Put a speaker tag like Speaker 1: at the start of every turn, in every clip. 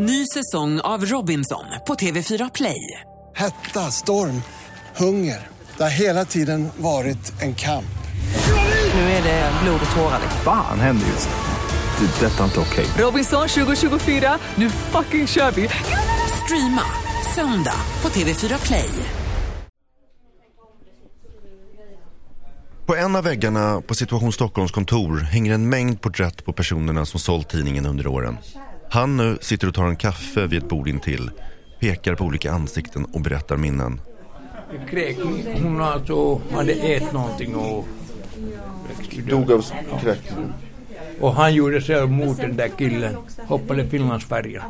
Speaker 1: Ny säsong av Robinson på TV4 Play.
Speaker 2: Hetta, storm, hunger. Det har hela tiden varit en kamp.
Speaker 1: Nu är det blod och tårar.
Speaker 3: Fan händer just nu. Det. är Detta är inte okej.
Speaker 1: Robinson 2024, nu fucking kör vi! Streama söndag på TV4 Play.
Speaker 4: På en av väggarna på Situation Stockholms kontor hänger en mängd porträtt på personerna som sålt tidningen under åren. Han nu sitter och tar en kaffe vid ett bord intill, pekar på olika ansikten och berättar minnen.
Speaker 5: Kräkning. Hon alltså hade ätit någonting och...
Speaker 4: Dog av kräkning.
Speaker 5: Och han gjorde självmord den där killen. Hoppade Finlandsfärjan.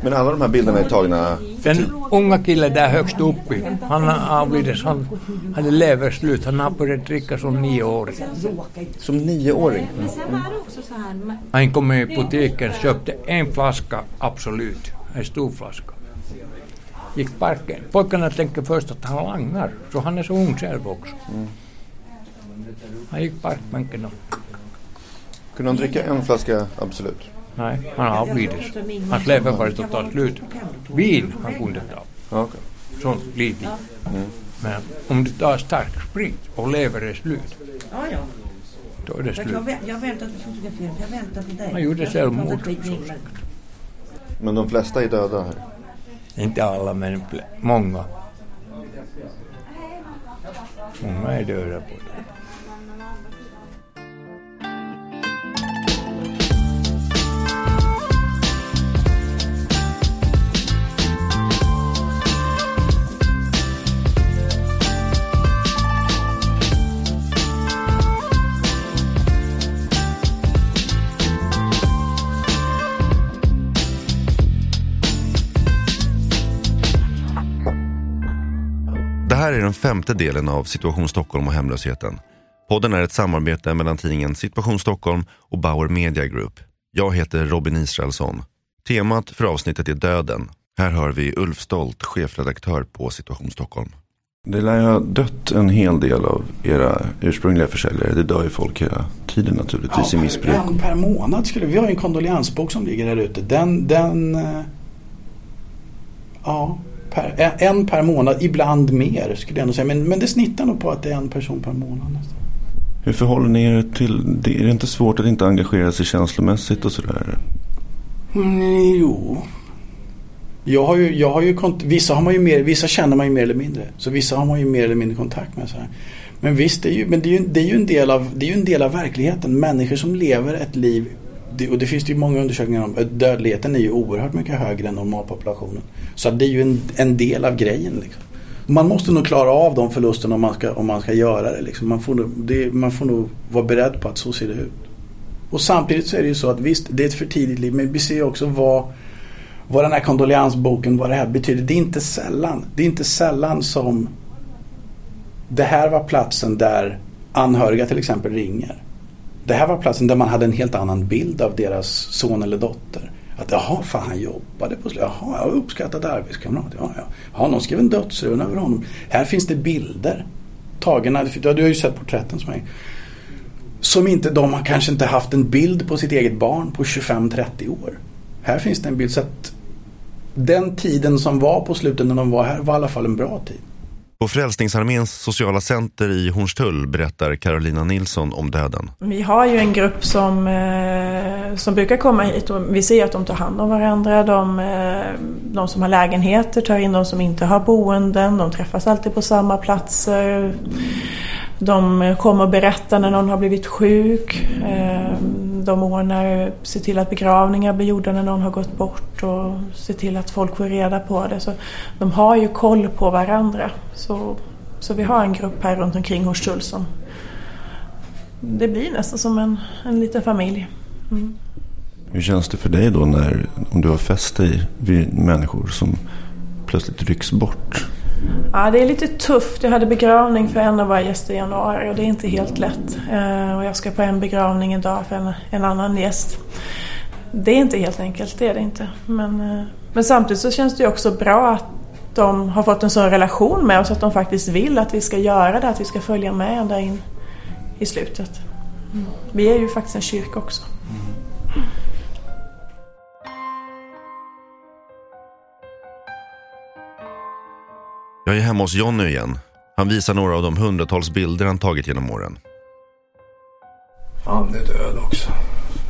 Speaker 4: Men alla de här bilderna är tagna...
Speaker 5: Den unga killen där högst uppe, han avliddes, han hade leverslut. Han har börjat dricka som nioåring.
Speaker 4: Som nioåring?
Speaker 5: Han kom i butiken köpte en flaska Absolut, en stor flaska. Gick parken. Pojkarna tänker först att han langar, så han är så ung själv också. Han gick parkbänken och
Speaker 4: Kunde han dricka en flaska Absolut?
Speaker 5: nej, han har avlidits. Hans lever var totalt slut. Vin han kunde ta.
Speaker 4: Ja, okej.
Speaker 5: Sånt blir vin. Men om du tar stark sprit och lever är slut,
Speaker 6: Ja, ja.
Speaker 5: då är det slut.
Speaker 6: jag, vä- jag väntar på fotografiet. Jag väntar på dig.
Speaker 5: Han gjorde självmord, så.
Speaker 4: Men de flesta är döda här?
Speaker 5: Inte alla, men många. Många är döda på det.
Speaker 4: Här är den femte delen av Situation Stockholm och hemlösheten. Podden är ett samarbete mellan tidningen Situation Stockholm och Bauer Media Group. Jag heter Robin Israelsson. Temat för avsnittet är döden. Här hör vi Ulf Stolt, chefredaktör på Situation Stockholm.
Speaker 7: Det lär ju ha dött en hel del av era ursprungliga försäljare. Det dör ju folk hela tiden naturligtvis i missbruk.
Speaker 8: En per månad skulle vi har ju en kondoleansbok som ligger här ute. Den, den eh, ja, per, en- per månad, ibland mer skulle jag nog säga. Men, men det snittar nog på att det är en person per månad. nästan.
Speaker 7: Hur förhåller ni er till det? Är det inte svårt att inte engagera sig känslomässigt och sådär?
Speaker 8: Mm, jo. Jag har ju, jag har ju vissa, har man ju mer, vissa känner man ju mer eller mindre. Så vissa har man ju mer eller mindre kontakt med. Så här. Men visst, det är ju, men det är ju, det är ju, en, del av, det är ju en del av verkligheten. Människor som lever ett liv, det, och det finns det ju många undersökningar om, eh, dödligheten är ju oerhört mycket högre än normalpopulationen. Så det är ju en, en del av grejen. Liksom. Man måste nog klara av de förlusterna om man ska, om man ska göra det, liksom. man, får nog, det. Man får nog vara beredd på att så ser det ut. Och samtidigt så är det ju så att visst, det är ett för tidigt liv. Men vi ser ju också vad, vad den här kondoleansboken, vad det här betyder. Det är inte sällan, det är inte sällan som det här var platsen där anhöriga till exempel ringer. Det här var platsen där man hade en helt annan bild av deras son eller dotter. Att jaha, fan han jobbade på slutet. Jaha, jag uppskattad arbetskamrat. Ja, ja. Har någon skrev en dödsruna över honom. Här finns det bilder tagna. Du har ju sett porträtten som är som inte de har kanske inte haft en bild på sitt eget barn på 25-30 år. Här finns det en bild. Så att den tiden som var på slutet när de var här var i alla fall en bra tid.
Speaker 4: På Frälsningsarméns sociala center i Hornstull berättar Carolina Nilsson om döden.
Speaker 9: Vi har ju en grupp som, eh, som brukar komma hit och vi ser att de tar hand om varandra. De, eh, de som har lägenheter tar in de som inte har boenden. De träffas alltid på samma platser. De eh, kommer och berättar när någon har blivit sjuk. De ordnar, ser till att begravningar blir gjorda när någon har gått bort och ser till att folk får reda på det. Så de har ju koll på varandra. Så, så vi har en grupp här runt omkring Hornstull som det blir nästan som en, en liten familj. Mm.
Speaker 7: Hur känns det för dig då när, om du har fäst dig vid människor som plötsligt rycks bort?
Speaker 9: Ja, det är lite tufft. Jag hade begravning för en av våra gäster i januari och det är inte helt lätt. Eh, och jag ska på en begravning idag för en, en annan gäst. Det är inte helt enkelt, det är det inte. Men, eh, men samtidigt så känns det ju också bra att de har fått en sån relation med oss att de faktiskt vill att vi ska göra det, att vi ska följa med ända in i slutet. Mm. Vi är ju faktiskt en kyrka också.
Speaker 4: Jag är hemma hos Jonny igen. Han visar några av de hundratals bilder han tagit genom åren.
Speaker 10: Han är död också.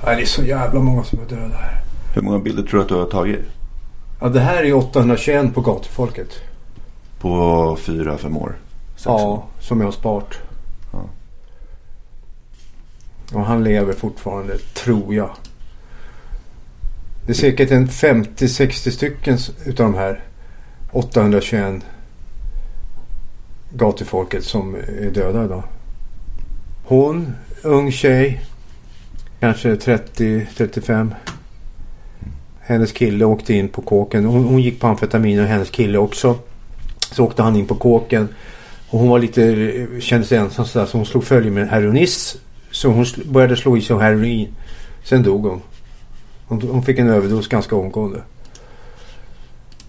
Speaker 10: Det är så jävla många som är döda här.
Speaker 11: Hur många bilder tror du att du har tagit?
Speaker 10: Ja, det här är 821 på gatufolket.
Speaker 11: På fyra, fem år? Sex
Speaker 10: Ja, som jag har sparat.
Speaker 11: Ja.
Speaker 10: Och han lever fortfarande, tror jag. Det är säkert en 50-60 stycken utav de här 821 gatufolket som är döda idag. Hon, ung tjej, kanske 30-35. Hennes kille åkte in på kåken. Hon, hon gick på amfetamin och hennes kille också. Så åkte han in på kåken. Och hon var lite, kände sig ensam sådär så hon slog följe med en heroinist. Så hon sl- började slå i sig heroin. Sen dog hon. Hon, hon fick en överdos ganska omgående.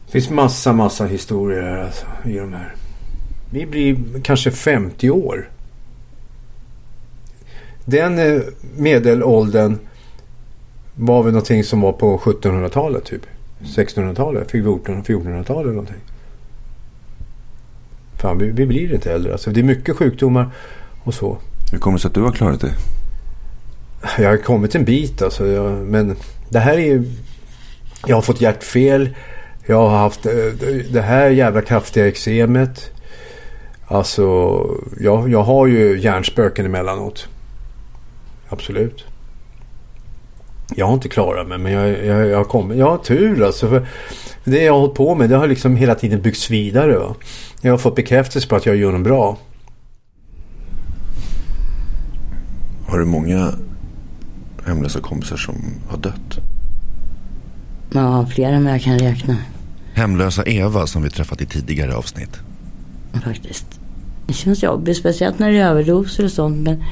Speaker 10: Det finns massa, massa historier här alltså, i de här. Vi blir kanske 50 år. Den eh, medelåldern var väl någonting som var på 1700-talet typ. 1600-talet, 1400-talet någonting. Fan, vi, vi blir inte äldre. Alltså, det är mycket sjukdomar och så.
Speaker 11: Hur kommer det sig att du har klarat det?
Speaker 10: Jag har kommit en bit alltså. Jag, men det här är ju... Jag har fått hjärtfel. Jag har haft eh, det här jävla kraftiga eksemet. Alltså, jag, jag har ju hjärnspöken emellanåt. Absolut. Jag har inte klarat mig men jag, jag, jag har kommit. Jag har tur alltså. För det jag har hållit på med det har liksom hela tiden byggts vidare. Va? Jag har fått bekräftelse på att jag gör något bra.
Speaker 11: Har du många hemlösa kompisar som har dött?
Speaker 12: Ja, fler än vad jag kan räkna
Speaker 4: Hemlösa Eva som vi träffat i tidigare avsnitt
Speaker 12: faktiskt. Det känns jobbigt, speciellt när det är överdoser och sånt. Men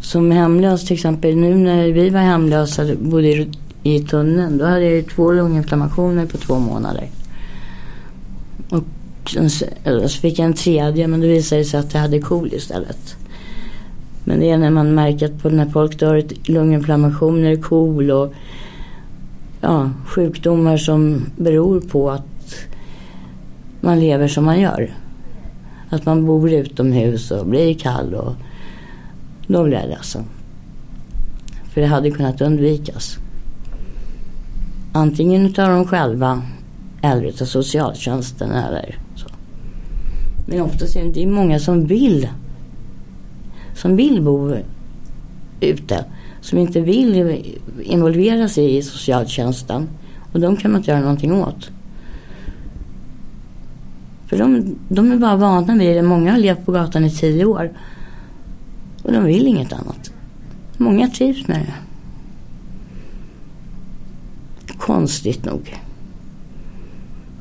Speaker 12: som hemlös till exempel, nu när vi var hemlösa, och bodde i, tunneln, då hade jag ju två lunginflammationer på två månader. Och så fick jag en tredje, men då visade det sig att jag hade KOL istället. Men det är när man märker att på när folk dör i lunginflammationer, KOL och ja, sjukdomar som beror på att man lever som man gör. Att man bor utomhus och blir kall och då blir jag ledsen. För det hade kunnat undvikas. Antingen utav dem själva eller utav socialtjänsten eller så. Men oftast är det många som vill som vill bo ute. Som inte vill involvera sig i socialtjänsten. Och de kan man inte göra någonting åt. För de, de är bara vana vid det. Många har levt på gatan i tio år. Och de vill inget annat. Många trivs med det. Konstigt nog.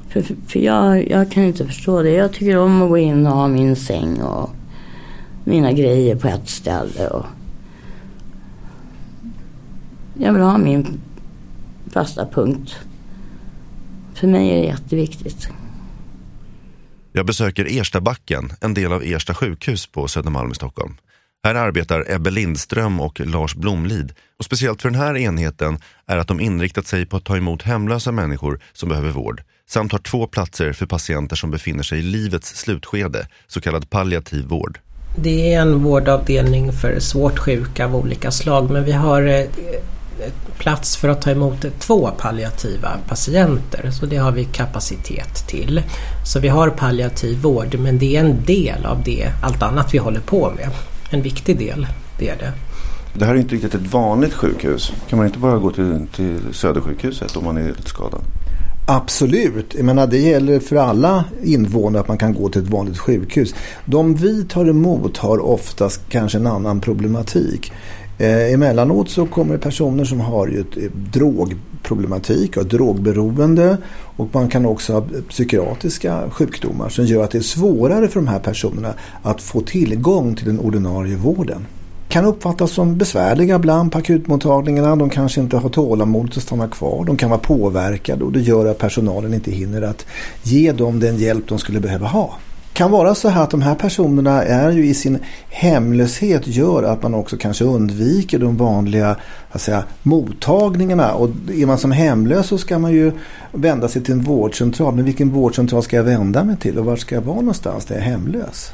Speaker 12: För, för, för jag, jag kan inte förstå det. Jag tycker om att gå in och ha min säng och mina grejer på ett ställe. Och jag vill ha min fasta punkt. För mig är det jätteviktigt.
Speaker 4: Jag besöker Erstabacken, en del av Ersta sjukhus på Södermalm i Stockholm. Här arbetar Ebbe Lindström och Lars Blomlid. Och speciellt för den här enheten är att de inriktat sig på att ta emot hemlösa människor som behöver vård. Samt har två platser för patienter som befinner sig i livets slutskede, så kallad palliativ vård.
Speaker 13: Det är en vårdavdelning för svårt sjuka av olika slag men vi har eh, plats för att ta emot två palliativa patienter så det har vi kapacitet till. Så vi har palliativ vård men det är en del av det, allt annat vi håller på med. En viktig del, det är det.
Speaker 11: Det här är inte riktigt ett vanligt sjukhus. Kan man inte bara gå till, till Södersjukhuset om man är lite skadad?
Speaker 14: Absolut. Jag menar, det gäller för alla invånare att man kan gå till ett vanligt sjukhus. De vi tar emot har oftast kanske en annan problematik. Eh, emellanåt så kommer det personer som har ju ett, eh, ett drogproblematik och drogberoende och man kan också ha psykiatriska sjukdomar som gör att det är svårare för de här personerna att få tillgång till den ordinarie vården kan uppfattas som besvärliga ibland på akutmottagningarna. De kanske inte har tålamod att stanna kvar. De kan vara påverkade och det gör att personalen inte hinner att ge dem den hjälp de skulle behöva ha kan vara så här att de här personerna är ju i sin hemlöshet gör att man också kanske undviker de vanliga att säga, mottagningarna. Och är man som hemlös så ska man ju vända sig till en vårdcentral. Men vilken vårdcentral ska jag vända mig till och var ska jag vara någonstans när jag är hemlös?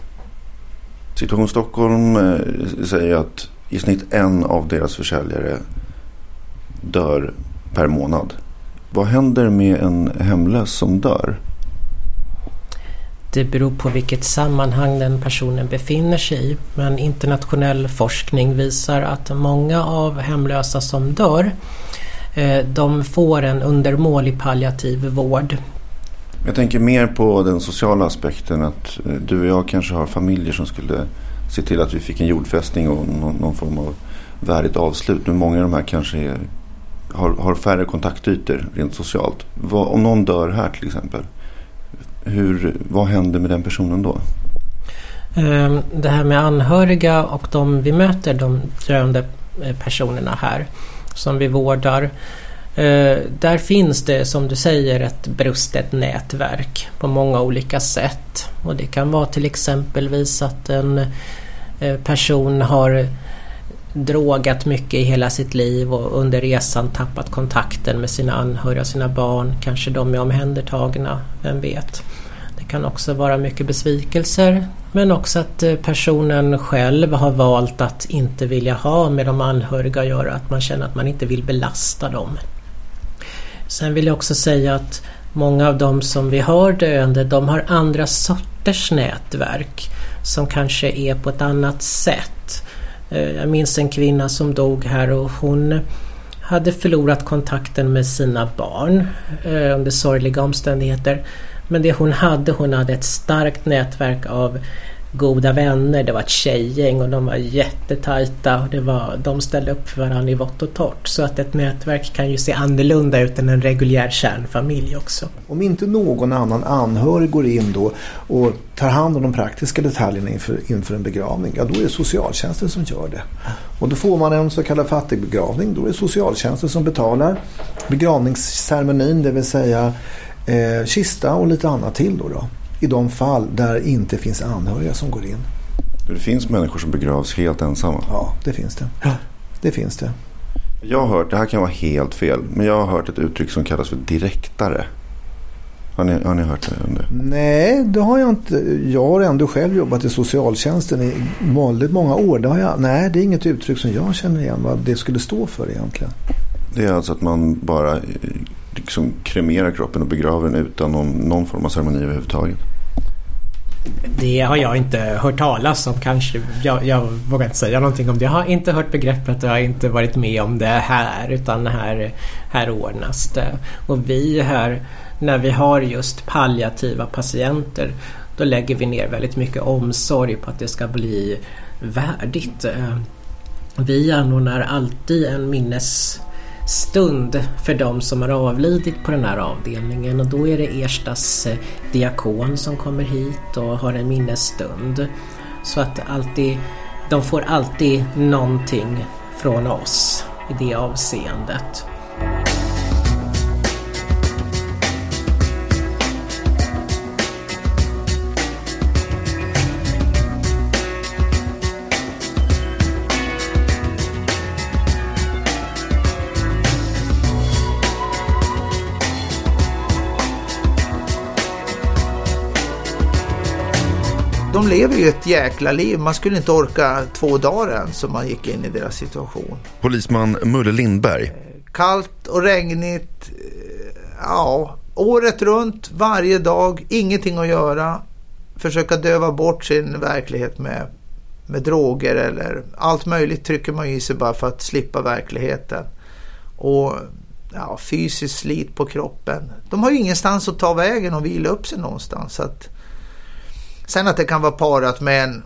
Speaker 7: Situation Stockholm eh, säger att i snitt en av deras försäljare dör per månad. Vad händer med en hemlös som dör?
Speaker 13: Det beror på vilket sammanhang den personen befinner sig i. Men internationell forskning visar att många av hemlösa som dör eh, de får en undermålig palliativ vård.
Speaker 7: Jag tänker mer på den sociala aspekten att eh, du och jag kanske har familjer som skulle se till att vi fick en jordfästning och någon, form av värdigt avslut. Men många av de här kanske är, har, har färre kontaktytor rent socialt. Vad, om någon dör här till exempel, hur, vad händer med den personen då?
Speaker 13: Ehm, det här med anhöriga och de vi möter, de döende eh, personerna här som vi vårdar. Eh, där finns det som du säger ett brustet nätverk på många olika sätt. Och det kan vara till exempelvis att en eh, person har drogat mycket i hela sitt liv och under resan tappat kontakten med sina anhöriga, sina barn. Kanske de är omhändertagna, vem vet. Det kan också vara mycket besvikelser men också att eh, personen själv har valt att inte vilja ha med de anhöriga att göra, att man känner att man inte vill belasta dem. Sen vill jag också säga att många av de som vi har döende, de har andra sorters nätverk som kanske är på ett annat sätt. Eh, jag minns en kvinna som dog här och hon hade förlorat kontakten med sina barn eh, under sorgliga omständigheter. Men det hon hade, hon hade ett starkt nätverk av goda vänner. Det var ett tjejgäng och de var jättetajta. Och det var, de ställde upp för varandra i vått och torrt. Så att ett nätverk kan ju se annorlunda ut än en reguljär kärnfamilj också.
Speaker 14: Om inte någon annan anhörig går in då och tar hand om de praktiska detaljerna inför, inför en begravning, ja då är det socialtjänsten som gör det. Och då får man en så kallad fattigbegravning. Då är det socialtjänsten som betalar begravningsceremonin, det vill säga eh, kista och lite annat till då. då i de fall där inte finns anhöriga som går in.
Speaker 7: Det finns människor som begravs helt ensamma?
Speaker 14: Ja, det finns det. Ja. Det finns det.
Speaker 7: Jag har hört, det här kan vara helt fel, men jag har hört ett uttryck som kallas för direktare. Har ni, har ni hört det?
Speaker 14: Nej, det har jag inte. Jag har ändå själv jobbat i socialtjänsten i väldigt många år. Det har jag, nej, det är inget uttryck som jag känner igen vad det skulle stå för egentligen.
Speaker 7: Det är alltså att man bara liksom kremerar kroppen och begraver den utan någon, någon form av ceremoni överhuvudtaget?
Speaker 13: Det har jag inte hört talas om kanske. Jag, jag vågar inte säga någonting om det. Jag har inte hört begreppet och jag har inte varit med om det här utan här, här ordnas det. Och vi här, när vi har just palliativa patienter då lägger vi ner väldigt mycket omsorg på att det ska bli värdigt. Eh, vi anordnar alltid en minnes stund för de som har avlidit på den här avdelningen och då är det Erstas eh, diakon som kommer hit och har en minnesstund. Så att alltid, de får alltid någonting från oss i det avseendet.
Speaker 15: De lever ju ett jäkla liv. Man skulle inte orka två dagar ens om man gick in i deras situation.
Speaker 4: Polisman Mulle Lindberg.
Speaker 15: Kallt och regnigt. Eh, ja, året runt, varje dag, ingenting att göra. Försöka döva bort sin verklighet med, med droger eller allt möjligt trycker man i sig bara för att slippa verkligheten. Och ja, fysiskt slit på kroppen. De har ju ingenstans att ta vägen och vila upp sig någonstans. Så att, Sen att det kan vara parat med en,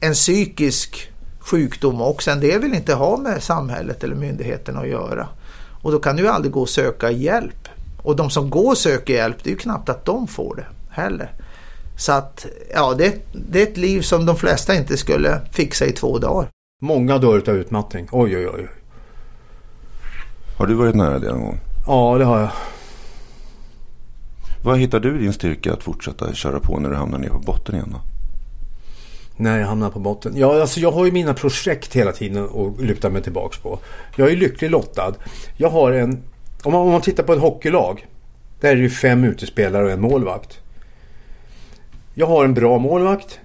Speaker 15: en psykisk sjukdom också, det vill inte ha med samhället eller myndigheterna att göra. Och då kan du aldrig gå och söka hjälp. Och de som går och söker hjälp, det är ju knappt att de får det heller. Så att, ja, det, det är ett liv som de flesta inte skulle fixa i två dagar.
Speaker 10: Många dör av utmattning. Oj, oj, oj.
Speaker 7: Har du varit nära det någon gång?
Speaker 10: Ja, det har jag.
Speaker 7: Vad hittar du din styrka att fortsätta köra på när du hamnar ner på botten igen då?
Speaker 10: När jag hamnar på botten? Ja, alltså jag har ju mina projekt hela tiden att luta mig tillbaks på. Jag är lycklig lottad. Jag har en... Om man, om man tittar på ett hockeylag. Där är det ju fem utespelare och en målvakt. Jag har en bra målvakt.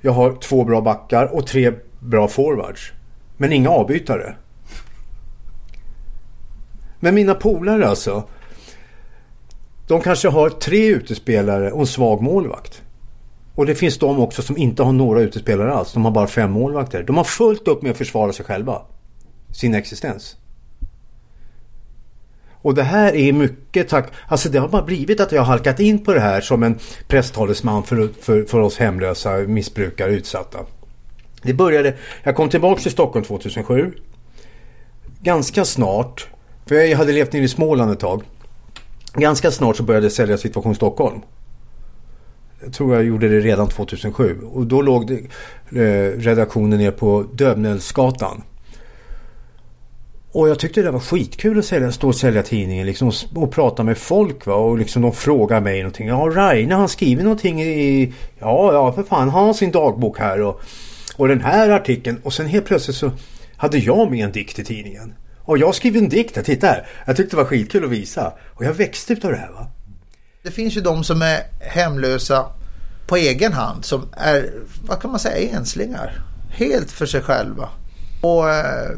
Speaker 10: Jag har två bra backar och tre bra forwards. Men inga avbytare. Men mina polare alltså. De kanske har tre utespelare och en svag målvakt. Och det finns de också som inte har några utespelare alls. De har bara fem målvakter. De har fullt upp med att försvara sig själva. Sin existens. Och det här är mycket tack... Alltså det har bara blivit att jag har halkat in på det här som en presstalesman för, för, för oss hemlösa missbrukare utsatta. Det började... Jag kom tillbaka till Stockholm 2007. Ganska snart. För jag hade levt nere i Småland ett tag. Ganska snart så började jag sälja Situation Stockholm. Jag tror jag gjorde det redan 2007. Och då låg det, eh, redaktionen ner på Dövnälsgatan. Och jag tyckte det var skitkul att sälja, stå och sälja tidningen liksom, och, och prata med folk. Va? Och liksom de frågar mig någonting. Ja, Raine han skriver någonting i... Ja, ja för fan. Han har sin dagbok här och, och den här artikeln. Och sen helt plötsligt så hade jag med en dikt i tidningen. Och jag skrev en dikt, titta här. Jag tyckte det var skitkul att visa. Och jag växte utav det här va.
Speaker 15: Det finns ju de som är hemlösa på egen hand som är, vad kan man säga, enslingar. Helt för sig själva. Och eh,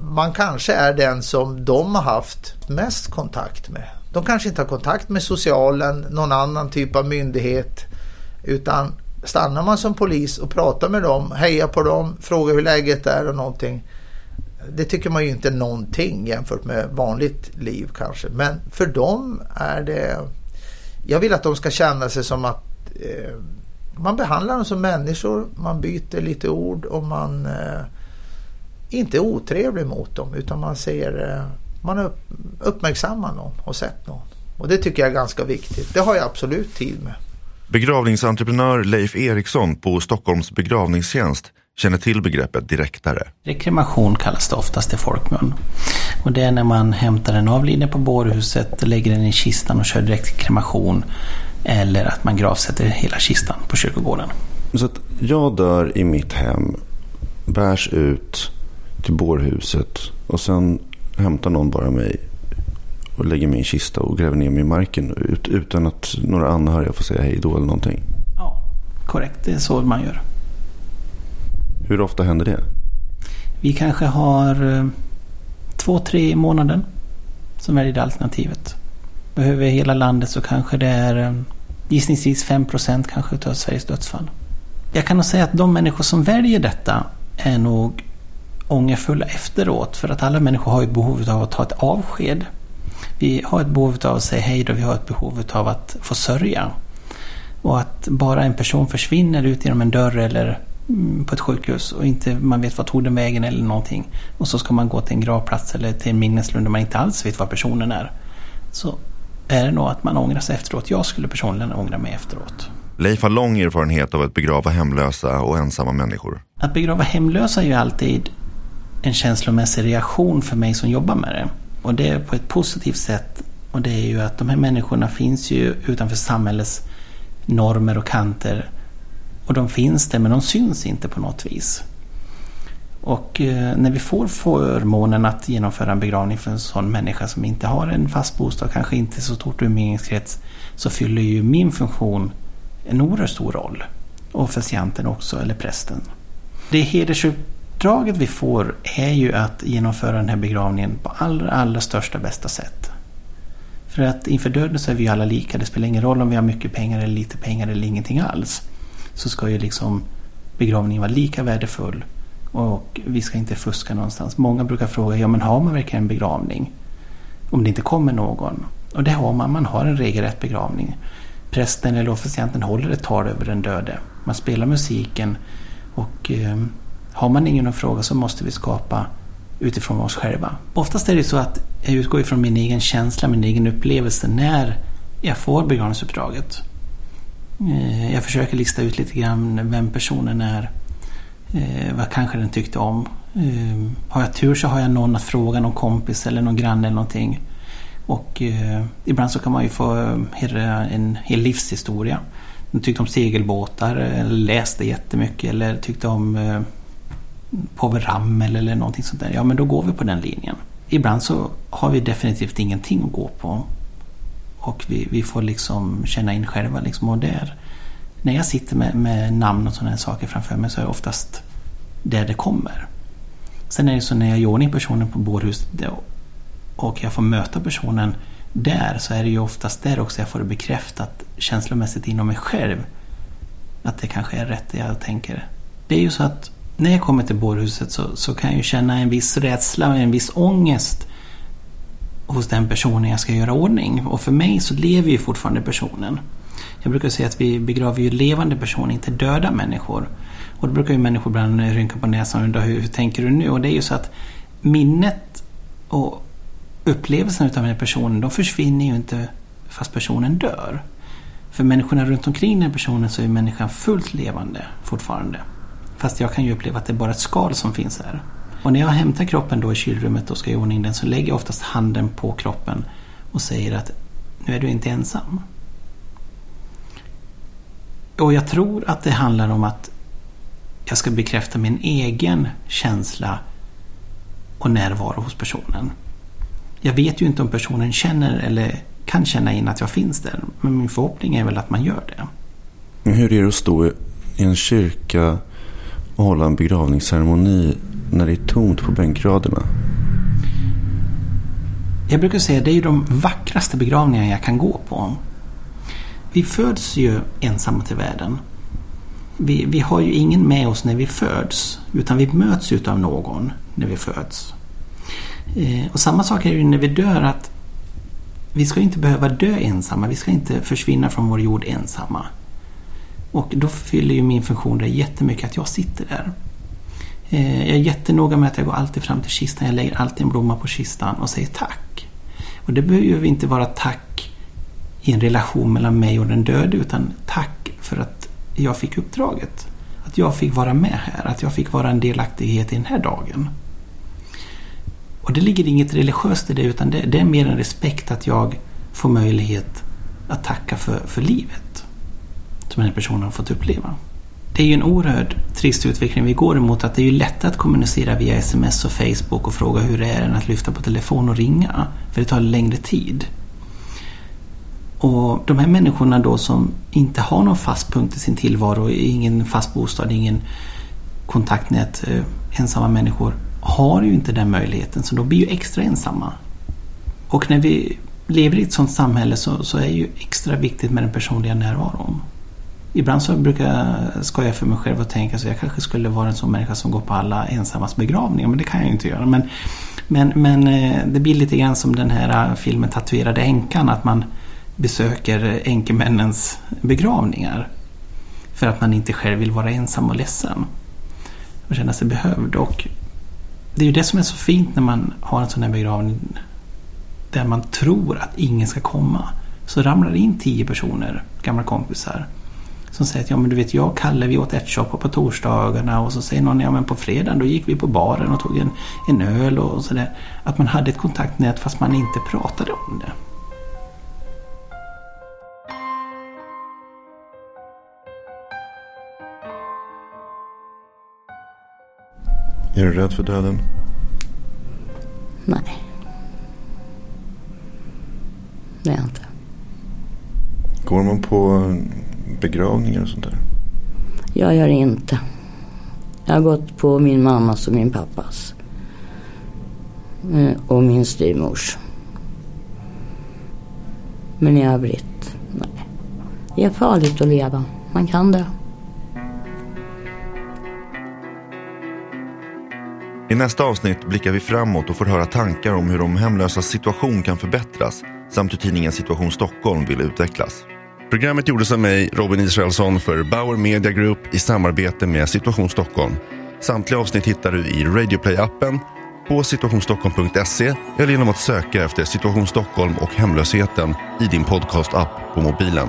Speaker 15: man kanske är den som de har haft mest kontakt med. De kanske inte har kontakt med socialen, någon annan typ av myndighet. Utan stannar man som polis och pratar med dem, hejar på dem, frågar hur läget är och någonting. Det tycker man ju inte någonting jämfört med vanligt liv kanske. Men för dem är det... Jag vill att de ska känna sig som att eh, man behandlar dem som människor, man byter lite ord och man eh, inte är otrevlig mot dem utan man ser, eh, man upp, uppmärksammar någon och sett någon. Och det tycker jag är ganska viktigt. Det har jag absolut tid med.
Speaker 4: Begravningsentreprenör Leif Eriksson på Stockholms begravningstjänst känner till begreppet direktare.
Speaker 16: Rekremation kallas det oftast i folkmun. Och det är när man hämtar en avliden på bårhuset, lägger den i kistan och kör direkt kremation. Eller att man gravsätter hela kistan på kyrkogården.
Speaker 7: Så att jag dör i mitt hem, bärs ut till bårhuset och sen hämtar någon bara mig och lägger mig i en kista och gräver ner mig i marken ut, utan att några anhöriga får säga hej då eller någonting.
Speaker 16: Ja, korrekt. Det är så man gör.
Speaker 7: Hur ofta händer det?
Speaker 16: Vi kanske har eh, två, tre i månaden som väljer det alternativet. Behöver hela landet så kanske det är eh, gissningsvis 5 procent kanske utav Sveriges dödsfall. Jag kan nog säga att de människor som väljer detta är nog ångerfulla efteråt. För att alla människor har ett behov av att ta ett avsked. Vi har ett behov av att säga hej då, vi har ett behov av att få sörja. Och att bara en person försvinner ut genom en dörr eller på ett sjukhus och inte man vet vart tog den vägen eller någonting. Och så ska man gå till en gravplats eller till en minneslund där man inte alls vet var personen är. Så är det nog att man ångrar sig efteråt. Jag skulle personligen ångra mig efteråt.
Speaker 4: Leif har lång erfarenhet av att begrava hemlösa och ensamma människor.
Speaker 16: Att begrava hemlösa är ju alltid en känslomässig reaktion för mig som jobbar med det. Och det är på ett positivt sätt. Och det är ju att de här människorna finns ju utanför samhällets normer och kanter. Och de finns där men de syns inte på något vis. Och eh, när vi får förmånen att genomföra en begravning för en sån människa som inte har en fast bostad, kanske inte så stort umgängeskrets, så fyller ju min funktion en oerhört stor roll. Och officianten också, eller prästen. Det hedersuppdraget vi får är ju att genomföra den här begravningen på allra, allra största bästa sätt. För att inför döden så är vi alla lika. Det spelar ingen roll om vi har mycket pengar eller lite pengar eller ingenting alls. Så ska ju liksom begravningen vara lika värdefull och vi ska inte fuska någonstans. Många brukar fråga, ja men har man verkligen en begravning? Om det inte kommer någon. Och det har man, man har en regelrätt begravning. Prästen eller officianten håller ett tal över den döde. Man spelar musiken och eh, har man ingen att fråga så måste vi skapa utifrån oss själva. Oftast är det så att jag utgår ifrån min egen känsla, min egen upplevelse när jag får begravningsuppdraget. Eh, jag försöker lista ut lite grann vem personen är. Eh, vad kanske den tyckte om. Eh, har jag tur så har jag någon att fråga, någon kompis eller någon granne eller någonting. Och ibland så kan man ju få höra en hel livshistoria. De tyckte om segelbåtar, läste jättemycket eller tyckte om eh, Povel Ramel eller någonting sånt där. Ja, men då går vi på den linjen. Ibland så har vi definitivt ingenting att gå på. Och vi, vi får liksom känna in själva. Liksom, och där, när jag sitter med, med namn och sådana saker framför mig så är det oftast där det kommer. Sen är det så när jag gör ordning personen på bårhuset och jag får möta personen där så är det ju oftast där också jag får det bekräftat känslomässigt inom mig själv. Att det kanske är rätt det jag tänker. Det är ju så att när jag kommer till bårhuset så, så kan jag ju känna en viss rädsla och en viss ångest hos den personen jag ska göra ordning. Och för mig så lever ju fortfarande personen. Jag brukar säga att vi begraver ju levande personer, inte döda människor. Och då brukar ju människor ibland rynka på näsan och undra hur, hur tänker du nu? Och det är ju så att minnet och upplevelsen av den här personen, de försvinner ju inte fast personen dör. För människorna runt omkring den personen så är människan fullt levande fortfarande. Fast jag kan ju uppleva att det är bara ett skal som finns här. Och när jag hämtar kroppen då i kylrummet och ska i ordning den så lägger jag oftast handen på kroppen och säger att nu är du inte ensam. Och jag tror att det handlar om att jag ska bekräfta min egen känsla och närvaro hos personen. Jag vet ju inte om personen känner eller kan känna in att jag finns där. Men min förhoppning är väl att man gör det.
Speaker 7: Hur är det att stå i en kyrka och hålla en begravningsceremoni när det är tomt på bänkraderna?
Speaker 16: Jag brukar säga att det är de vackraste begravningar jag kan gå på. Vi föds ju ensamma till världen. Vi, vi har ju ingen med oss när vi föds utan vi möts av någon när vi föds. Eh, och samma sak är det när vi dör att vi ska inte behöva dö ensamma. Vi ska inte försvinna från vår jord ensamma. Och då fyller ju min funktion där jättemycket att jag sitter där. Eh, jag är jättenoga med att jag går alltid fram till kistan. Jag lägger alltid en blomma på kistan och säger tack. Och det behöver ju inte vara tack i en relation mellan mig och den döde utan tack för att jag fick uppdraget. Att jag fick vara med här, att jag fick vara en delaktighet i den här dagen. Och det ligger inget religiöst i det utan det, det är mer en respekt att jag får möjlighet att tacka för, för livet som den här personen har fått uppleva. Det är ju en oerhört trist utveckling vi går emot att det är ju lättare att kommunicera via sms och Facebook och fråga hur det är än att lyfta på telefon och ringa. För det tar längre tid. Och de här människorna då som inte har någon fast punkt i sin tillvaro, ingen fast bostad, ingen kontaktnät, eh, ensamma människor har ju inte den möjligheten så de blir ju extra ensamma. Och när vi lever i ett sådant samhälle så, så är det ju extra viktigt med den personliga närvaron. Ibland så brukar jag skoja för mig själv och tänka så jag kanske skulle vara en sån människa som går på alla ensammas begravningar men det kan jag ju inte göra. Men, men, men eh, det blir lite grann som den här eh, filmen Tatuerade änkan att man besöker eh, änkemännens begravningar. För att man inte själv vill vara ensam och ledsen. Och känna sig behövd. Och det är ju det som är så fint när man har en sån här begravning där man tror att ingen ska komma. Så ramlar det in tio personer, gamla kompisar. Som säger att ja men du vet jag och Kalle vi åt ärtsoppa på torsdagarna och så säger någon ja men på fredagen då gick vi på baren och tog en, en öl och sådär. Att man hade ett kontaktnät fast man inte pratade om det.
Speaker 7: Är du rädd för döden?
Speaker 12: Nej. Det är jag inte.
Speaker 7: Går man på begravningar och sånt där?
Speaker 12: Jag gör det inte. Jag har gått på min mammas och min pappas. Eh, och min styvmors. Men i övrigt, nej. Det är farligt att leva. Man kan det.
Speaker 4: I nästa avsnitt blickar vi framåt och får höra tankar om hur de hemlösas situation kan förbättras samt hur tidningen Situation Stockholm vill utvecklas. Programmet gjordes av mig, Robin Israelsson, för Bauer Media Group i samarbete med Situation Stockholm. Samtliga avsnitt hittar du i Radioplay-appen, på situationstockholm.se eller genom att söka efter Situation Stockholm och hemlösheten i din podcast-app på mobilen.